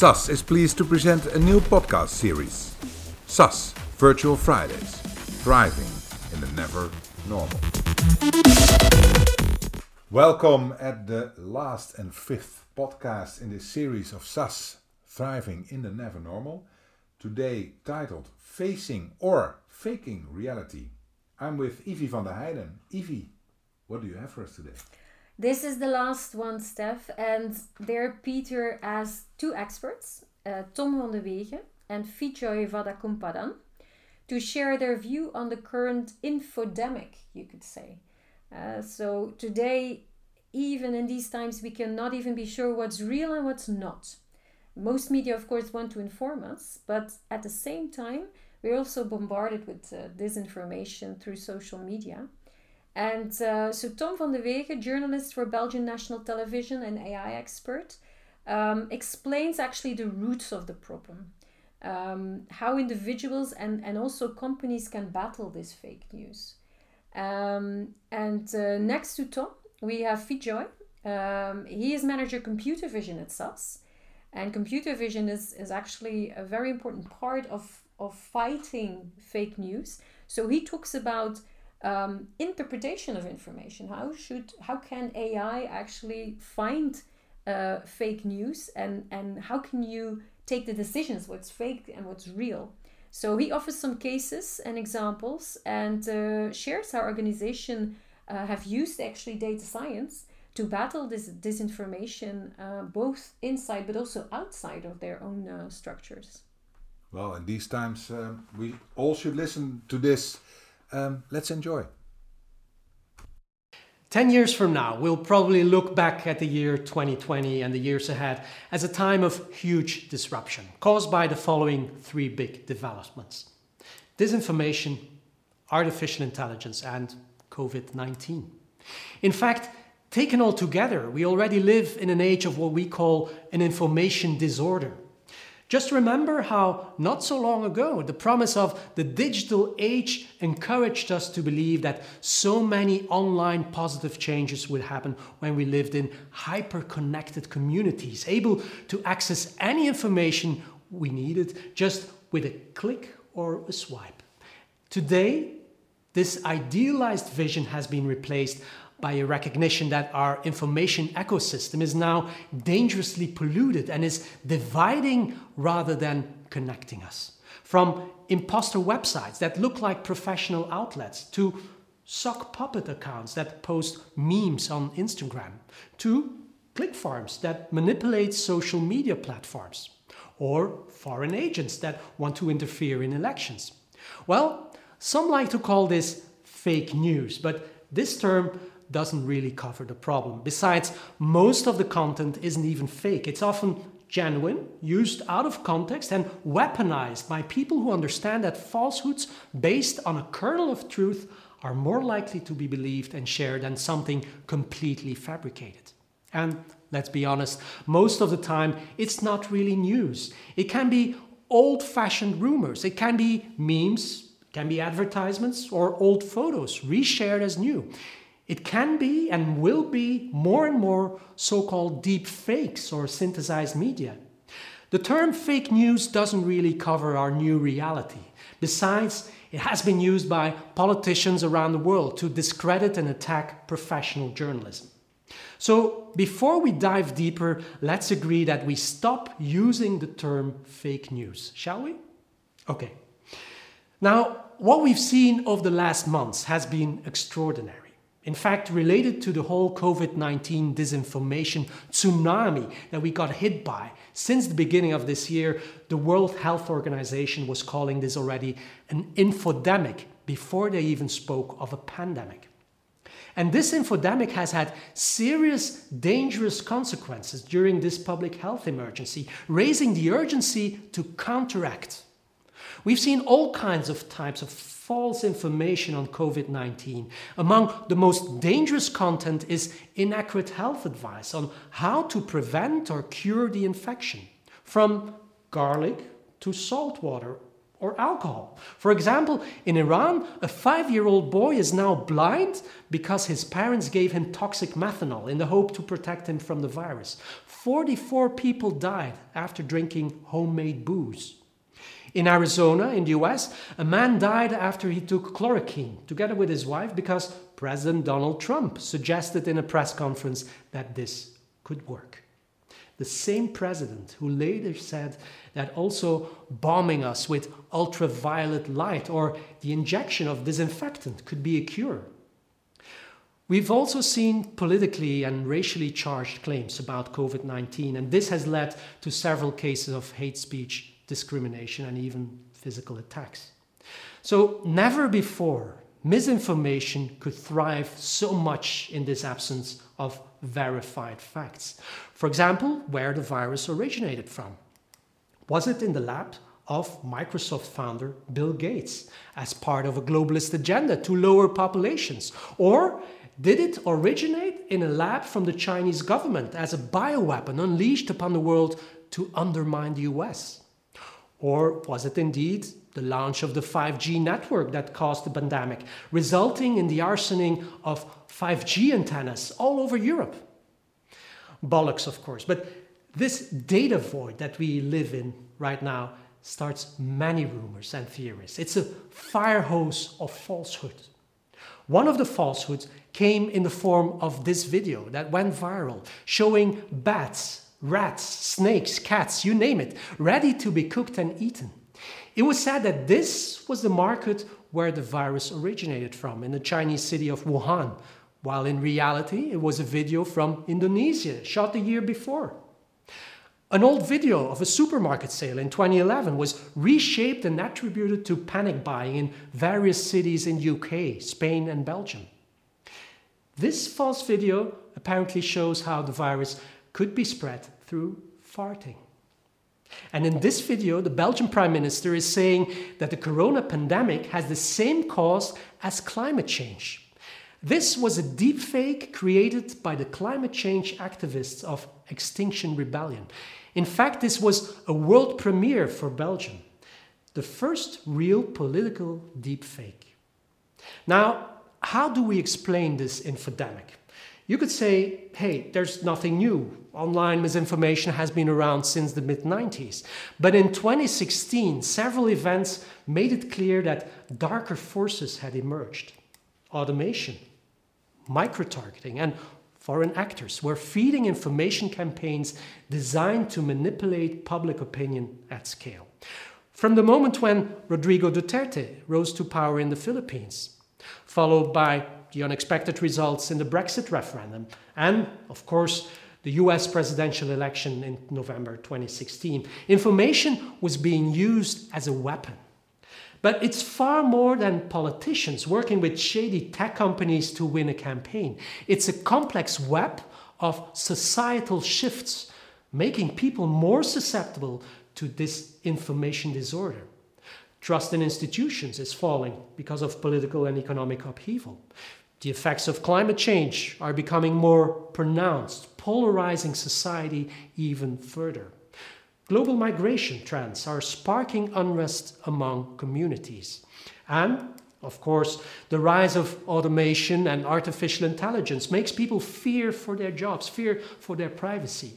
SAS is pleased to present a new podcast series SAS Virtual Fridays Thriving in the Never Normal. Welcome at the last and fifth podcast in this series of SAS Thriving in the Never Normal. Today titled Facing or Faking Reality. I'm with Ivy van der Heijden. Ivy, what do you have for us today? This is the last one, Steph, and there Peter has two experts, uh, Tom van de Weghe and Fijoy Vadakkumpadan, to share their view on the current infodemic, you could say. Uh, so today, even in these times, we cannot even be sure what's real and what's not. Most media, of course, want to inform us, but at the same time, we're also bombarded with uh, disinformation through social media. And uh, so Tom van de Weghe, journalist for Belgian National Television and AI expert, um, explains actually the roots of the problem. Um, how individuals and, and also companies can battle this fake news. Um, and uh, next to Tom, we have Fijoy. Um, he is manager computer vision at SAS. And computer vision is, is actually a very important part of, of fighting fake news. So he talks about um, interpretation of information. How should how can AI actually find uh, fake news and and how can you take the decisions what's fake and what's real? So he offers some cases and examples and uh, shares how organization uh, have used actually data science to battle this disinformation uh, both inside but also outside of their own uh, structures. Well, in these times, um, we all should listen to this um, let's enjoy. 10 years from now, we'll probably look back at the year 2020 and the years ahead as a time of huge disruption caused by the following three big developments disinformation, artificial intelligence, and COVID 19. In fact, taken all together, we already live in an age of what we call an information disorder just remember how, not so long ago, the promise of the digital age encouraged us to believe that so many online positive changes would happen when we lived in hyper connected communities, able to access any information we needed just with a click or a swipe. Today, this idealized vision has been replaced by a recognition that our information ecosystem is now dangerously polluted and is dividing rather than connecting us. From imposter websites that look like professional outlets to sock puppet accounts that post memes on Instagram to click farms that manipulate social media platforms or foreign agents that want to interfere in elections. Well, some like to call this fake news, but this term doesn't really cover the problem. Besides, most of the content isn't even fake. It's often genuine, used out of context, and weaponized by people who understand that falsehoods based on a kernel of truth are more likely to be believed and shared than something completely fabricated. And let's be honest, most of the time it's not really news. It can be old fashioned rumors, it can be memes, can be advertisements, or old photos reshared as new. It can be and will be more and more so called deep fakes or synthesized media. The term fake news doesn't really cover our new reality. Besides, it has been used by politicians around the world to discredit and attack professional journalism. So, before we dive deeper, let's agree that we stop using the term fake news, shall we? Okay. Now, what we've seen over the last months has been extraordinary. In fact, related to the whole COVID 19 disinformation tsunami that we got hit by, since the beginning of this year, the World Health Organization was calling this already an infodemic before they even spoke of a pandemic. And this infodemic has had serious, dangerous consequences during this public health emergency, raising the urgency to counteract. We've seen all kinds of types of false information on COVID 19. Among the most dangerous content is inaccurate health advice on how to prevent or cure the infection, from garlic to salt water or alcohol. For example, in Iran, a five year old boy is now blind because his parents gave him toxic methanol in the hope to protect him from the virus. 44 people died after drinking homemade booze. In Arizona, in the US, a man died after he took chloroquine together with his wife because President Donald Trump suggested in a press conference that this could work. The same president who later said that also bombing us with ultraviolet light or the injection of disinfectant could be a cure. We've also seen politically and racially charged claims about COVID 19, and this has led to several cases of hate speech, discrimination, and even physical attacks. So, never before misinformation could thrive so much in this absence of verified facts. For example, where the virus originated from. Was it in the lab of Microsoft founder Bill Gates as part of a globalist agenda to lower populations? Or did it originate in a lab from the Chinese government as a bioweapon unleashed upon the world to undermine the US? Or was it indeed the launch of the 5G network that caused the pandemic, resulting in the arsoning of 5G antennas all over Europe? Bollocks, of course, but this data void that we live in right now starts many rumors and theories. It's a fire hose of falsehood. One of the falsehoods came in the form of this video that went viral, showing bats, rats, snakes, cats, you name it, ready to be cooked and eaten. It was said that this was the market where the virus originated from, in the Chinese city of Wuhan, while in reality it was a video from Indonesia, shot the year before. An old video of a supermarket sale in 2011 was reshaped and attributed to panic buying in various cities in UK, Spain, and Belgium. This false video apparently shows how the virus could be spread through farting. And in this video, the Belgian Prime Minister is saying that the corona pandemic has the same cause as climate change. This was a deepfake created by the climate change activists of Extinction Rebellion. In fact, this was a world premiere for Belgium, the first real political deepfake. Now, how do we explain this infodemic? You could say, hey, there's nothing new. Online misinformation has been around since the mid 90s. But in 2016, several events made it clear that darker forces had emerged. Automation, micro targeting, and foreign actors were feeding information campaigns designed to manipulate public opinion at scale. From the moment when Rodrigo Duterte rose to power in the Philippines, followed by the unexpected results in the Brexit referendum, and, of course, the US presidential election in November 2016. Information was being used as a weapon. But it's far more than politicians working with shady tech companies to win a campaign. It's a complex web of societal shifts, making people more susceptible to this information disorder. Trust in institutions is falling because of political and economic upheaval. The effects of climate change are becoming more pronounced, polarizing society even further. Global migration trends are sparking unrest among communities. And, of course, the rise of automation and artificial intelligence makes people fear for their jobs, fear for their privacy.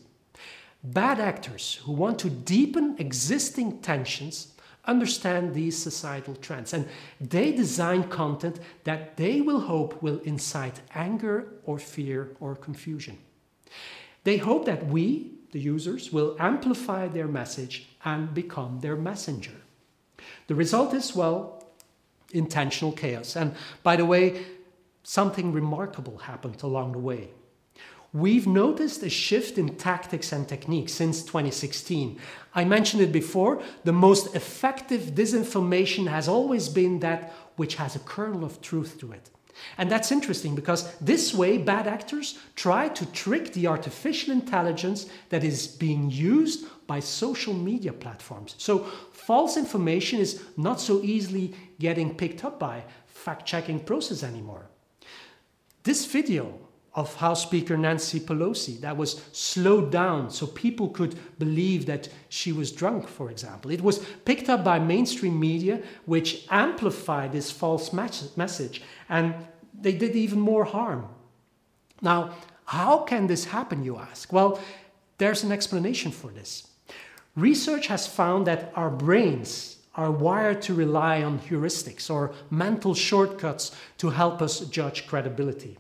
Bad actors who want to deepen existing tensions understand these societal trends and they design content that they will hope will incite anger or fear or confusion. They hope that we, the users, will amplify their message and become their messenger. The result is, well, intentional chaos. And by the way, something remarkable happened along the way. We've noticed a shift in tactics and techniques since 2016. I mentioned it before, the most effective disinformation has always been that which has a kernel of truth to it. And that's interesting because this way, bad actors try to trick the artificial intelligence that is being used by social media platforms. So, false information is not so easily getting picked up by fact checking process anymore. This video of House Speaker Nancy Pelosi that was slowed down so people could believe that she was drunk, for example. It was picked up by mainstream media, which amplified this false message, and they did even more harm. Now, how can this happen, you ask? Well, there's an explanation for this. Research has found that our brains are wired to rely on heuristics or mental shortcuts to help us judge credibility.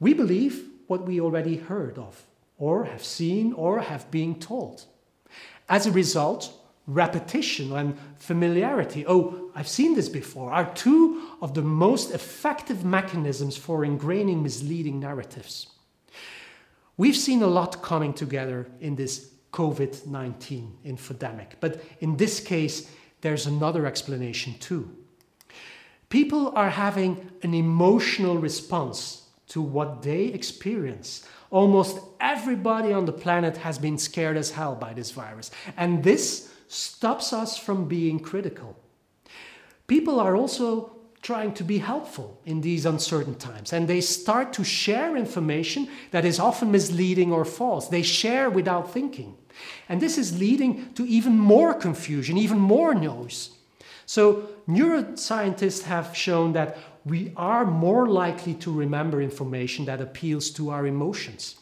We believe what we already heard of, or have seen, or have been told. As a result, repetition and familiarity, oh, I've seen this before, are two of the most effective mechanisms for ingraining misleading narratives. We've seen a lot coming together in this COVID 19 infodemic, but in this case, there's another explanation too. People are having an emotional response to what they experience. Almost everybody on the planet has been scared as hell by this virus, and this stops us from being critical. People are also trying to be helpful in these uncertain times, and they start to share information that is often misleading or false. They share without thinking. And this is leading to even more confusion, even more noise. So, neuroscientists have shown that we are more likely to remember information that appeals to our emotions.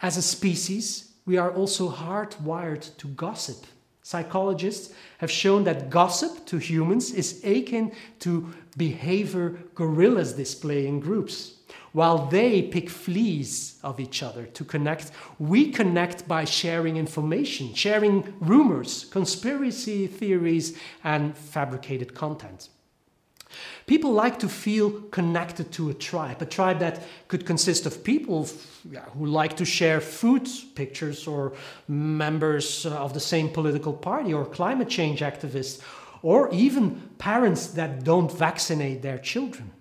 As a species, we are also hardwired to gossip. Psychologists have shown that gossip to humans is akin to behavior gorillas display in groups. While they pick fleas of each other to connect, we connect by sharing information, sharing rumors, conspiracy theories, and fabricated content. People like to feel connected to a tribe, a tribe that could consist of people who like to share food pictures or members of the same political party or climate change activists or even parents that don't vaccinate their children.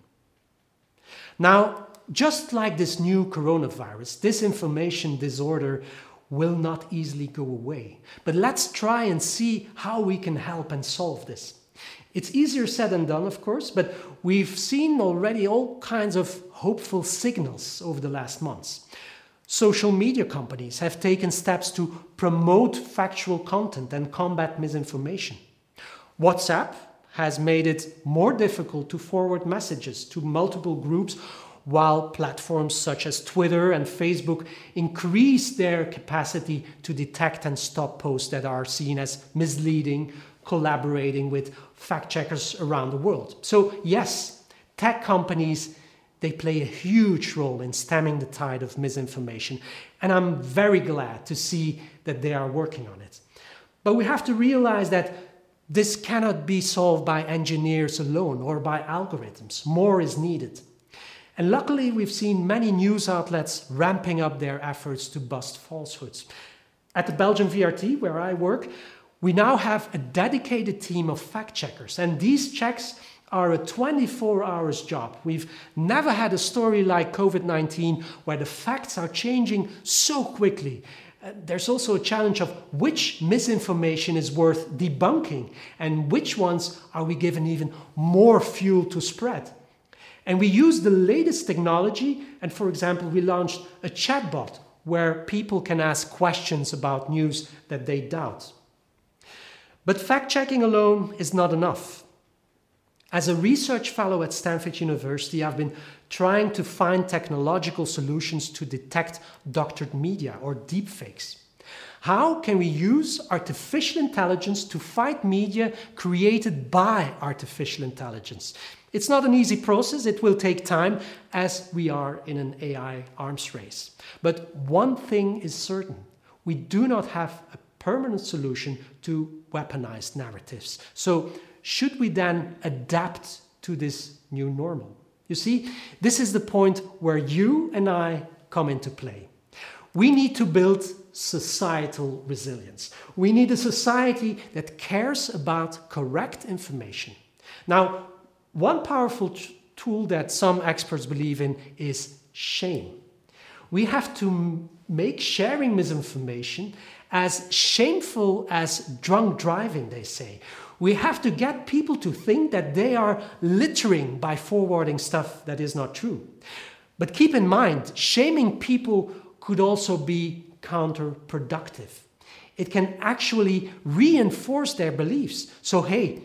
Now, just like this new coronavirus, this information disorder will not easily go away. But let's try and see how we can help and solve this. It's easier said than done, of course, but we've seen already all kinds of hopeful signals over the last months. Social media companies have taken steps to promote factual content and combat misinformation. WhatsApp has made it more difficult to forward messages to multiple groups, while platforms such as Twitter and Facebook increase their capacity to detect and stop posts that are seen as misleading, collaborating with fact checkers around the world. So, yes, tech companies they play a huge role in stemming the tide of misinformation, and I'm very glad to see that they are working on it. But we have to realize that this cannot be solved by engineers alone or by algorithms. More is needed. And luckily, we've seen many news outlets ramping up their efforts to bust falsehoods. At the Belgian VRT, where I work, we now have a dedicated team of fact checkers, and these checks are a 24 hours job. We've never had a story like COVID 19 where the facts are changing so quickly. Uh, there's also a challenge of which misinformation is worth debunking and which ones are we given even more fuel to spread. And we use the latest technology, and for example, we launched a chatbot where people can ask questions about news that they doubt. But fact checking alone is not enough. As a research fellow at Stanford University, I've been trying to find technological solutions to detect doctored media or deepfakes. How can we use artificial intelligence to fight media created by artificial intelligence? It's not an easy process, it will take time as we are in an AI arms race. But one thing is certain we do not have a permanent solution to weaponized narratives. So, should we then adapt to this new normal? You see, this is the point where you and I come into play. We need to build societal resilience. We need a society that cares about correct information. Now, one powerful tool that some experts believe in is shame. We have to make sharing misinformation as shameful as drunk driving, they say. We have to get people to think that they are littering by forwarding stuff that is not true. But keep in mind, shaming people could also be counterproductive. It can actually reinforce their beliefs. So, hey,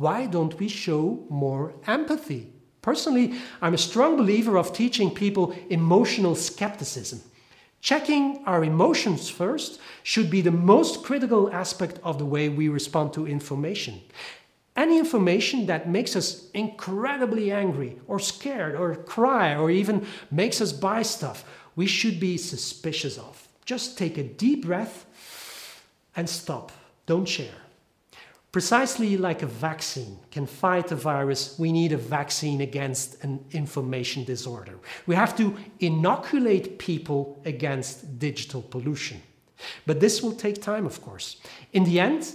why don't we show more empathy? Personally, I'm a strong believer of teaching people emotional skepticism. Checking our emotions first should be the most critical aspect of the way we respond to information. Any information that makes us incredibly angry or scared or cry or even makes us buy stuff, we should be suspicious of. Just take a deep breath and stop. Don't share. Precisely like a vaccine can fight a virus, we need a vaccine against an information disorder. We have to inoculate people against digital pollution. But this will take time, of course. In the end,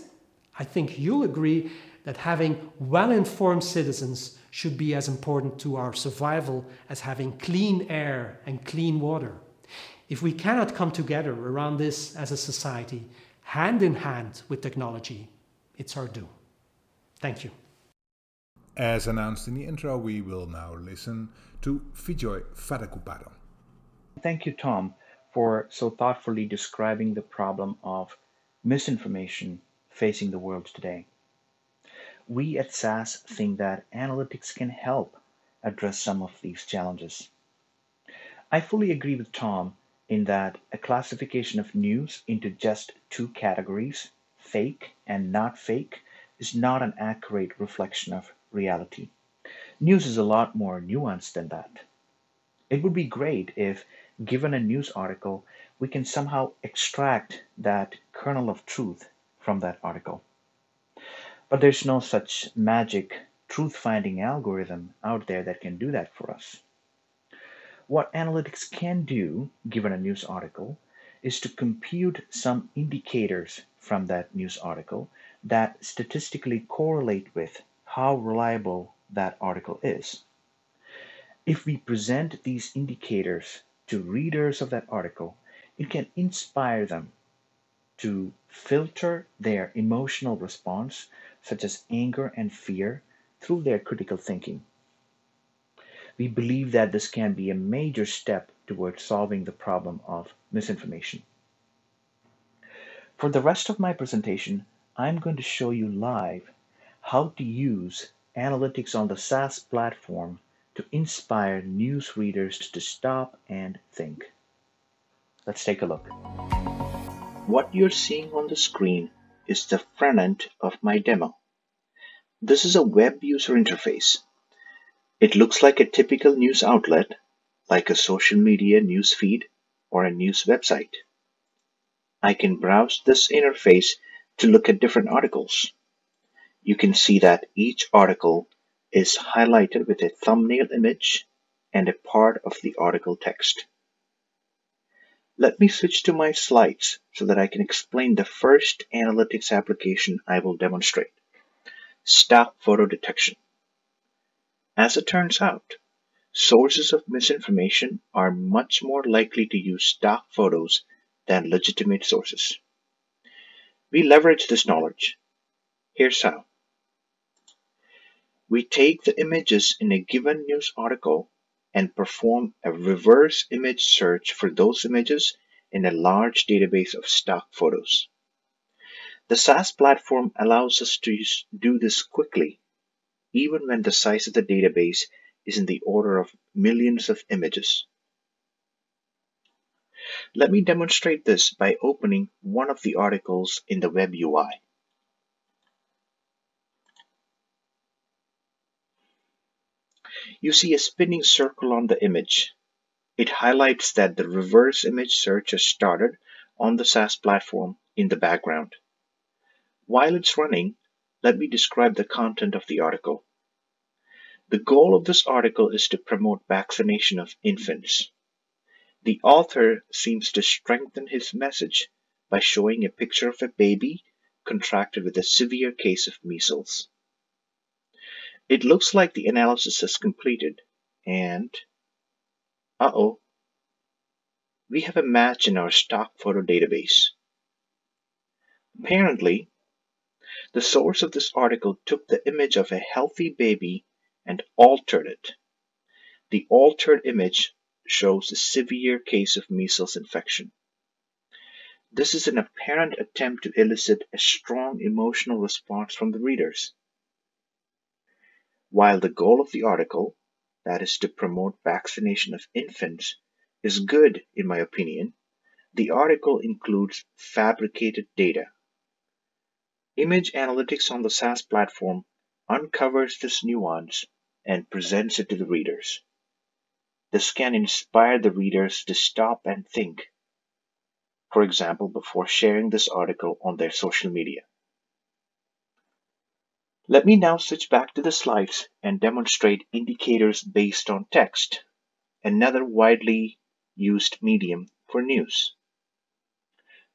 I think you'll agree that having well informed citizens should be as important to our survival as having clean air and clean water. If we cannot come together around this as a society, hand in hand with technology, it's our due. Thank you. As announced in the intro, we will now listen to Fijoy Vadakkumpadan. Thank you, Tom, for so thoughtfully describing the problem of misinformation facing the world today. We at SAS think that analytics can help address some of these challenges. I fully agree with Tom in that a classification of news into just two categories, fake and not fake, is not an accurate reflection of reality. News is a lot more nuanced than that. It would be great if, given a news article, we can somehow extract that kernel of truth from that article. But there's no such magic truth finding algorithm out there that can do that for us. What analytics can do, given a news article, is to compute some indicators from that news article that statistically correlate with how reliable that article is. If we present these indicators to readers of that article, it can inspire them to filter their emotional response such as anger and fear, through their critical thinking. We believe that this can be a major step towards solving the problem of misinformation. For the rest of my presentation, I'm going to show you live how to use analytics on the SAS platform to inspire news readers to stop and think. Let's take a look. What you're seeing on the screen is the front end of my demo. This is a web user interface. It looks like a typical news outlet, like a social media news feed or a news website. I can browse this interface to look at different articles. You can see that each article is highlighted with a thumbnail image and a part of the article text. Let me switch to my slides so that I can explain the first analytics application I will demonstrate, stock photo detection. As it turns out, sources of misinformation are much more likely to use stock photos than legitimate sources. We leverage this knowledge. Here's how. We take the images in a given news article and perform a reverse image search for those images in a large database of stock photos. The SAS platform allows us to do this quickly, even when the size of the database is in the order of millions of images. Let me demonstrate this by opening one of the articles in the web UI. You see a spinning circle on the image. It highlights that the reverse image search has started on the SAS platform in the background. While it's running, let me describe the content of the article. The goal of this article is to promote vaccination of infants. The author seems to strengthen his message by showing a picture of a baby contracted with a severe case of measles. It looks like the analysis is completed and uh-oh, we have a match in our stock photo database. Apparently, the source of this article took the image of a healthy baby and altered it. The altered image shows a severe case of measles infection. This is an apparent attempt to elicit a strong emotional response from the readers. While the goal of the article, that is to promote vaccination of infants, is good in my opinion, the article includes fabricated data. Image analytics on the SAS platform uncovers this nuance and presents it to the readers. This can inspire the readers to stop and think for example, before sharing this article on their social media. Let me now switch back to the slides and demonstrate indicators based on text, another widely used medium for news.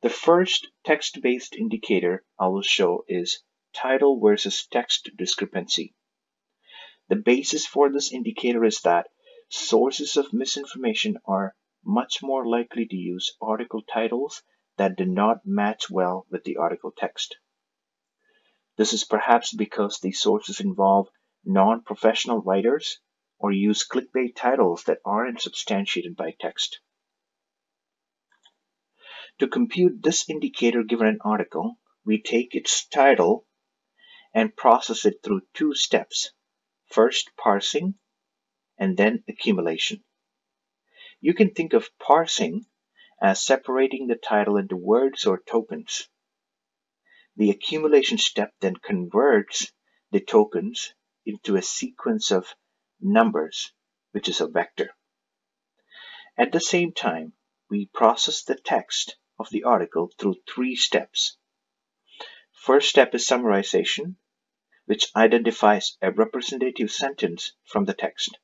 The first text-based indicator I will show is title versus text discrepancy. The basis for this indicator is that sources of misinformation are much more likely to use article titles that do not match well with the article text. This is perhaps because these sources involve non-professional writers or use clickbait titles that aren't substantiated by text. To compute this indicator given an article, we take its title and process it through two steps. First, parsing, and then accumulation. You can think of parsing as separating the title into words or tokens. The accumulation step then converts the tokens into a sequence of numbers, which is a vector. At the same time, we process the text of the article through three steps. First step is summarization, which identifies a representative sentence from the text.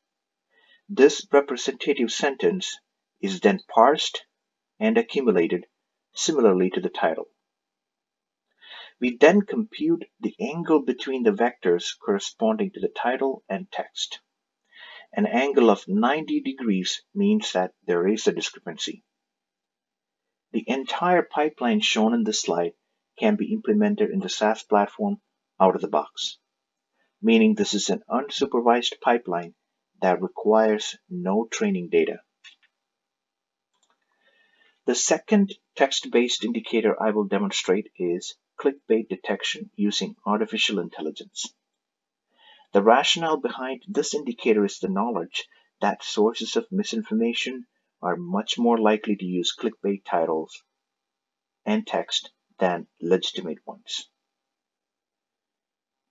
This representative sentence is then parsed and accumulated similarly to the title. We then compute the angle between the vectors corresponding to the title and text. An angle of 90 degrees means that there is a discrepancy. The entire pipeline shown in this slide can be implemented in the SAS platform out of the box, meaning this is an unsupervised pipeline that requires no training data. The second text-based indicator I will demonstrate is clickbait detection using artificial intelligence. The rationale behind this indicator is the knowledge that sources of misinformation are much more likely to use clickbait titles and text than legitimate ones.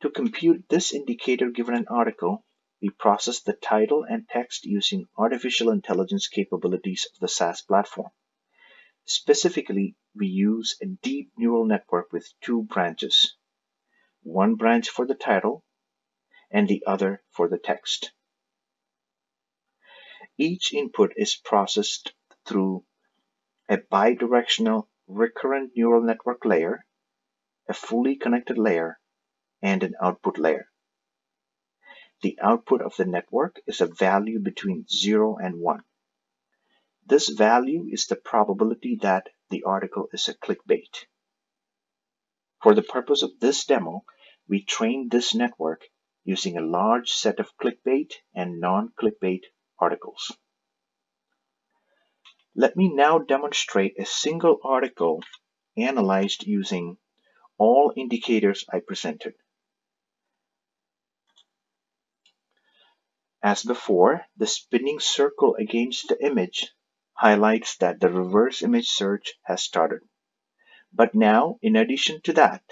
To compute this indicator given an article, we process the title and text using artificial intelligence capabilities of the SAS platform. Specifically, we use a deep neural network with two branches, one branch for the title and the other for the text. Each input is processed through a bidirectional recurrent neural network layer, a fully connected layer, and an output layer. The output of the network is a value between 0 and 1. This value is the probability that the article is a clickbait. For the purpose of this demo, we trained this network using a large set of clickbait and non-clickbait articles. Let me now demonstrate a single article analyzed using all indicators I presented. As before, the spinning circle against the image highlights that the reverse image search has started. But now, in addition to that,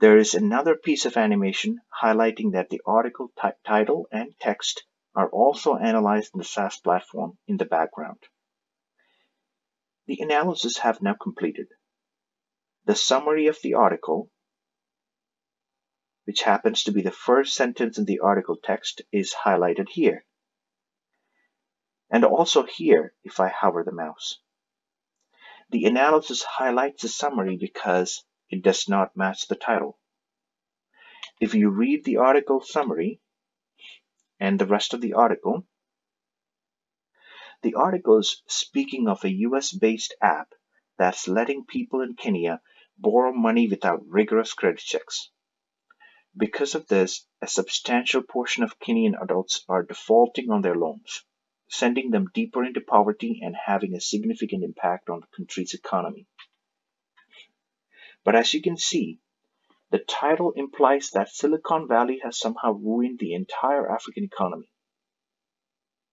there is another piece of animation highlighting that the article title and text are also analyzed in the SAS platform in the background. The analysis have now completed. The summary of the article which happens to be the first sentence in the article text, is highlighted here. And also here if I hover the mouse. The analysis highlights the summary because it does not match the title. If you read the article summary and the rest of the article, the article is speaking of a US based app that's letting people in Kenya borrow money without rigorous credit checks. Because of this, a substantial portion of Kenyan adults are defaulting on their loans. sending them deeper into poverty and having a significant impact on the country's economy. But as you can see, the title implies that Silicon Valley has somehow ruined the entire African economy.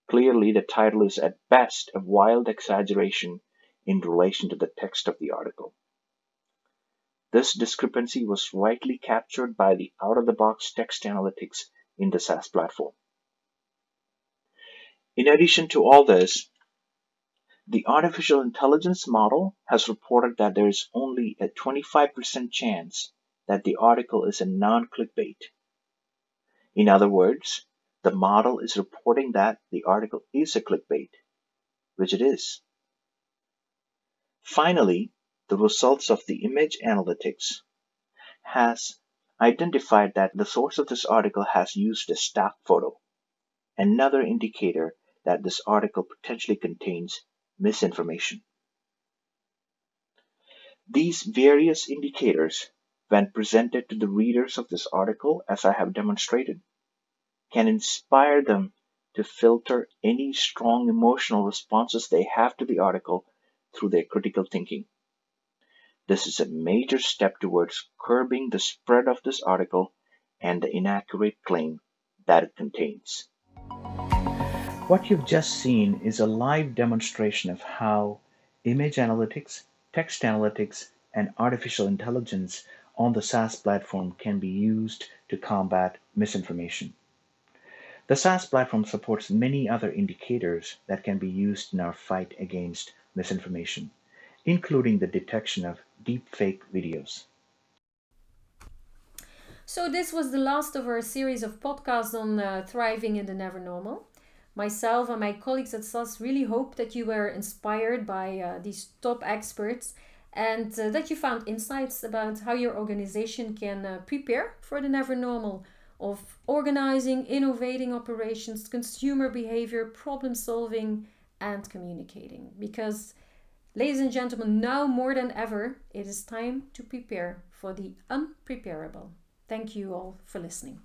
Clearly, the title is at best a wild exaggeration in relation to the text of the article. This discrepancy was rightly captured by the out of the box text analytics in the SAS platform. In addition to all this, the artificial intelligence model has reported that there is only a 25% chance that the article is a non clickbait. In other words, the model is reporting that the article is a clickbait, which it is. Finally, the results of the image analytics has identified that the source of this article has used a stock photo, another indicator that this article potentially contains misinformation. These various indicators, when presented to the readers of this article, as I have demonstrated, can inspire them to filter any strong emotional responses they have to the article through their critical thinking. This is a major step towards curbing the spread of this article and the inaccurate claim that it contains. What you've just seen is a live demonstration of how image analytics, text analytics, and artificial intelligence on the SAS platform can be used to combat misinformation. The SAS platform supports many other indicators that can be used in our fight against misinformation, including the detection of deepfake videos. So, this was the last of our series of podcasts on uh, thriving in the never normal. Myself and my colleagues at SAS really hope that you were inspired by uh, these top experts and uh, that you found insights about how your organization can uh, prepare for the never normal of organizing, innovating operations, consumer behavior, problem solving, and communicating. Because Ladies and gentlemen, now more than ever, it is time to prepare for the unpreparable. Thank you all for listening.